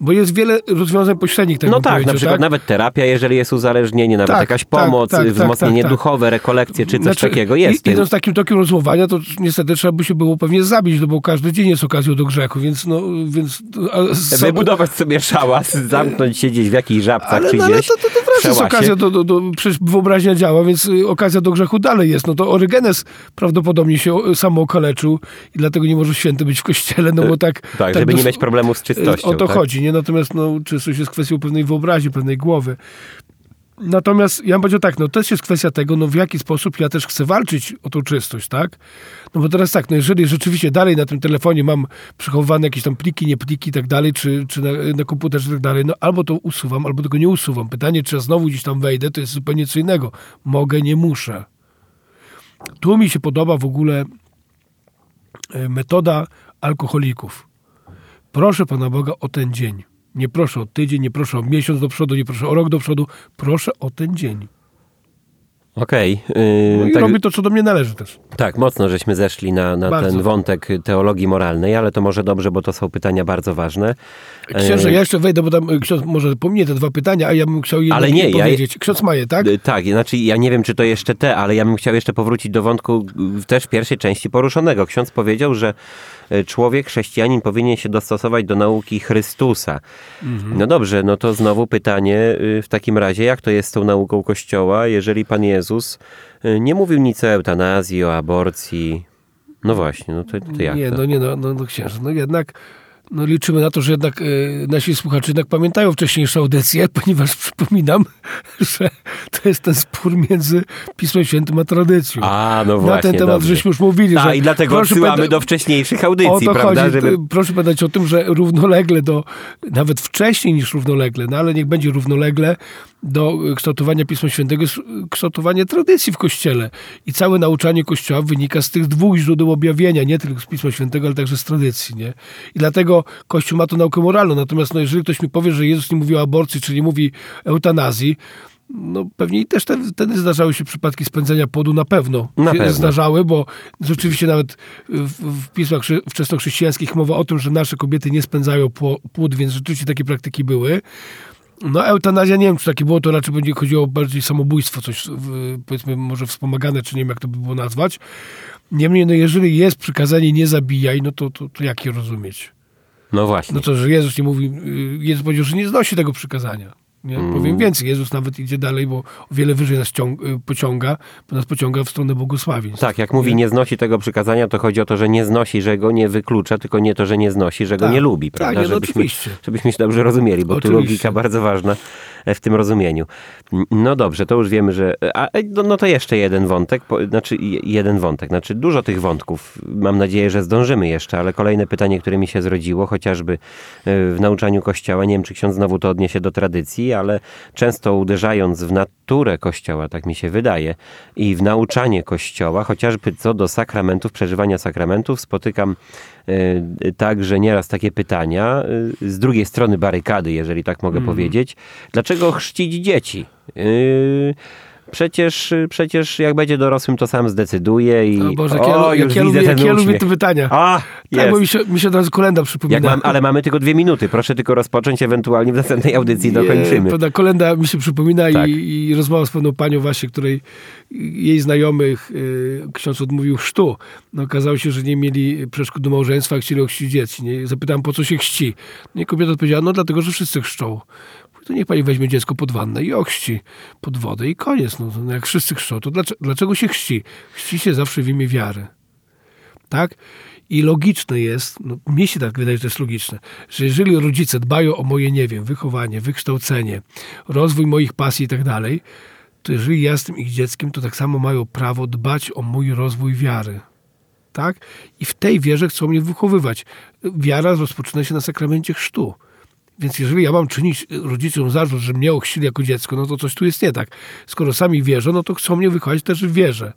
Bo jest wiele rozwiązań pośrednich, tak No tak, na przykład tak? nawet terapia, jeżeli jest uzależnienie, nawet Tak, jakaś tak, pomoc, tak, tak, wzmocnienie tak, tak. duchowe, rekolekcje czy coś Znaczy, takiego i- jest. Idąc takim tokiem rozumowania, to niestety trzeba by się było pewnie zabić, no bo każdy dzień jest okazją do grzechu, więc no, więc... A, Wybudować sobie szałas, zamknąć się gdzieś w jakichś żabcach ale, czy no, gdzieś. ale to, to, to jest okazja do, do, do, przecież wyobraźnia działa, więc y, okazja do grzechu dalej jest. No to Orygenes prawdopodobnie się o- samo okaleczył i dlatego nie może święty być w kościele, no bo tak... Tak, żeby nie dos- mieć problemów z czystością. O to tak? chodzi, nie? Natomiast no, czystość jest kwestią pewnej wyobraźni, pewnej głowy. Natomiast ja bym powiedział tak, no też jest kwestia tego, no w jaki sposób ja też chcę walczyć o tą czystość, tak? No bo teraz tak, no jeżeli rzeczywiście dalej na tym telefonie mam przechowywane jakieś tam pliki, nie pliki i tak dalej, czy, czy na, na komputerze i tak dalej, no albo to usuwam, albo tego nie usuwam. Pytanie, czy ja znowu gdzieś tam wejdę, to jest zupełnie co innego. Mogę, nie muszę. Tu mi się podoba w ogóle e, metoda alkoholików. Proszę Pana Boga o ten dzień. Nie proszę o tydzień, nie proszę o miesiąc do przodu, nie proszę o rok do przodu. Proszę o ten dzień. Okej. No Yy, i tak, robię to, co do mnie należy też. tak, mocno żeśmy zeszli na, na ten wątek teologii moralnej, ale to może dobrze, bo to są pytania bardzo ważne. Księże, ja jeszcze wejdę, bo tam y, ksiądz może pominie te dwa pytania, a ja bym chciał jedno Ale nie, ja- powiedzieć. Ksiądz Maje, tak? Y, Tak, znaczy ja nie wiem, czy to jeszcze te, ale ja bym chciał jeszcze powrócić do wątku y, też pierwszej części poruszonego. Ksiądz powiedział, że człowiek, chrześcijanin powinien się dostosować do nauki Chrystusa. No dobrze, no to znowu pytanie w takim razie, jak to jest z tą nauką Kościoła, jeżeli Pan Jezus nie mówił nic o eutanazji, o aborcji. No właśnie, no to, to jak nie, to? no nie, no, no, no księże, no jednak no liczymy na to, że jednak e, nasi słuchacze jednak pamiętają wcześniejsze audycje, ponieważ przypominam, że to jest ten spór między Pismem Świętym a tradycją. A, no na właśnie, ten temat dobrze. żeśmy już mówili, Tak, że i dlatego odsyłamy do wcześniejszych o audycji, to prawda? chodzi. Żeby... Proszę pamiętać o tym, że równolegle do, nawet wcześniej niż równolegle, no ale niech będzie równolegle do kształtowania Pisma Świętego jest kształtowanie tradycji w Kościele. I całe nauczanie Kościoła wynika z tych dwóch źródeł objawienia, nie tylko z Pisma Świętego, ale także z tradycji. Nie? I dlatego Kościół ma tu naukę moralną. Natomiast no, jeżeli ktoś mi powie, że Jezus nie mówi o aborcji, czyli mówi eutanazji, no pewnie i też wtedy, wtedy zdarzały się przypadki spędzenia płodu na pewno. Na się pewno. Zdarzały, bo rzeczywiście nawet w, w pismach chrze- wczesnochrześcijańskich mowa o tym, że nasze kobiety nie spędzają płód, więc rzeczywiście takie praktyki były. No eutanazja, nie wiem, czy takie było, to raczej będzie chodziło bardziej samobójstwo, coś powiedzmy może wspomagane, czy nie wiem, jak to by było nazwać. Niemniej, no jeżeli jest przykazanie nie zabijaj, no to, to, to jak je rozumieć? No właśnie. No to, że Jezus nie mówi, y, Jezus powiedział, że nie znosi tego przykazania. Nie? Mm. Powiem więcej, Jezus nawet idzie dalej, bo o wiele wyżej nas y, pociąga, bo nas pociąga w stronę błogosławieństw. Tak, jak mówi nie znosi tego przykazania, to chodzi o to, że nie znosi, że go nie wyklucza, tylko nie to, że nie znosi, że go Tak. nie lubi, Tak, prawda? nie, no żebyśmy, oczywiście. żebyśmy się dobrze rozumieli, bo tu Oczywiście. logika bardzo ważna e, w tym rozumieniu. No dobrze, to już wiemy, że... A, e, no, no to jeszcze jeden wątek, po, znaczy je- jeden wątek, znaczy dużo tych wątków, mam nadzieję, że zdążymy jeszcze, ale kolejne pytanie, które mi się zrodziło, chociażby e, w nauczaniu Kościoła, nie wiem, czy ksiądz znowu to odniesie do tradycji, ale często uderzając w naturę Kościoła, tak mi się wydaje, i w nauczanie Kościoła, chociażby co do sakramentów, przeżywania sakramentów, spotykam e, także nieraz takie pytania e, z drugiej strony barykady, jeżeli tak mogę powiedzieć. Dlaczego chrzcić dzieci? E, Przecież, przecież jak będzie dorosłym, to sam zdecyduje i O Boże, o, ja, już jak ja, widzę lubię, ten ja lubię te pytania. A, tak, bo mi się, mi się od razu kolenda przypomina. Mam, ale mamy tylko dwie minuty. Proszę tylko rozpocząć, ewentualnie w następnej audycji dokończymy. Prawda, kolenda mi się przypomina Tak. i, i rozmowa z pewną panią właśnie, której jej znajomych y, ksiądz odmówił chrztu. No, okazało się, że nie mieli przeszkód do małżeństwa, chcieli ochrzcić dzieci. Nie? Zapytałem, po co się chrzci? No i kobieta odpowiedziała, no dlatego, że wszyscy chrzczą. To niech pani weźmie dziecko pod wannę i ochrzci pod wodę i koniec. No, no jak wszyscy chrzczą, to dlaczego, dlaczego się chrzci? Chrzci się zawsze w imię wiary. Tak? I logiczne jest, no, mnie się tak wydaje, że to jest logiczne, że jeżeli rodzice dbają o moje, nie wiem, wychowanie, wykształcenie, rozwój moich pasji i tak dalej, to jeżeli ja jestem ich dzieckiem, to tak samo mają prawo dbać o mój rozwój wiary. Tak? I w tej wierze chcą mnie wychowywać. Wiara rozpoczyna się na sakramencie chrztu. Więc jeżeli ja mam czynić rodzicom zarzut, że mnie ochrzcili jako dziecko, no to coś tu jest nie tak. Skoro sami wierzą, no to chcą mnie wychować też w wierze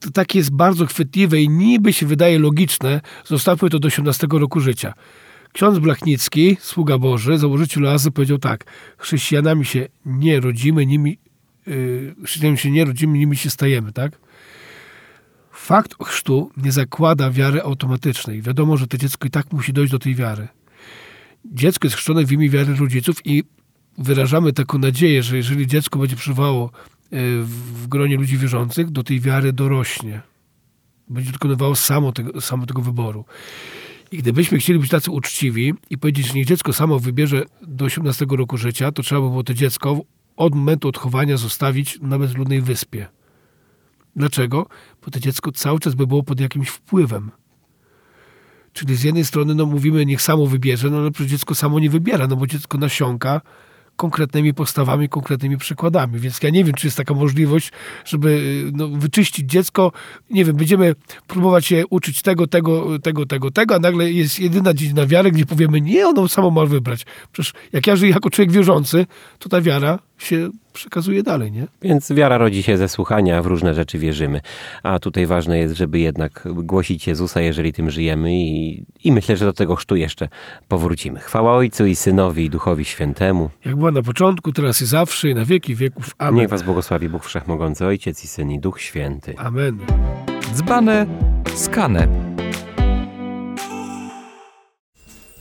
to takie jest bardzo chwytliwe i niby się wydaje logiczne, zostawmy to do 18 roku życia. Ksiądz Blachnicki, sługa Boży, założyciel oazy, powiedział tak, chrześcijanami się nie rodzimy, nimi, yy, chrześcijanami się nie rodzimy, nimi się stajemy, tak? Fakt chrztu nie zakłada wiary automatycznej. Wiadomo, że to dziecko i tak musi dojść do tej wiary. Dziecko jest chrzczone w imię wiary rodziców i wyrażamy taką nadzieję, że jeżeli dziecko będzie przebywało e, w gronie ludzi wierzących, do tej wiary dorośnie. Będzie dokonywało samo tego, samo tego wyboru. I gdybyśmy chcieli być tacy uczciwi i powiedzieć, że niech dziecko samo wybierze do 18 roku życia, to trzeba by było to dziecko od momentu odchowania zostawić na bezludnej wyspie. Dlaczego? Bo to dziecko cały czas by było pod jakimś wpływem. Czyli z jednej strony no, mówimy, niech samo wybierze, no ale przecież dziecko samo nie wybiera, no bo dziecko nasiąka konkretnymi postawami, konkretnymi przykładami. Więc ja nie wiem, czy jest taka możliwość, żeby y, no, wyczyścić dziecko. Nie wiem, będziemy próbować się uczyć tego, tego, tego, tego, tego, a nagle jest jedyna dziedzina wiary, gdzie powiemy, nie, ono samo ma wybrać. Przecież jak ja żyję jako człowiek wierzący, to ta wiara się przekazuje dalej, nie? Więc wiara rodzi się ze słuchania, a w różne rzeczy wierzymy. A tutaj ważne jest, żeby jednak głosić Jezusa, jeżeli tym żyjemy i, i myślę, że do tego chrztu jeszcze powrócimy. Chwała Ojcu i Synowi i Duchowi Świętemu. Jak była na początku, teraz i zawsze, i na wieki wieków. Amen. Niech was błogosławi Bóg Wszechmogący, Ojciec i Syn i Duch Święty. Amen. Dzbane, skane.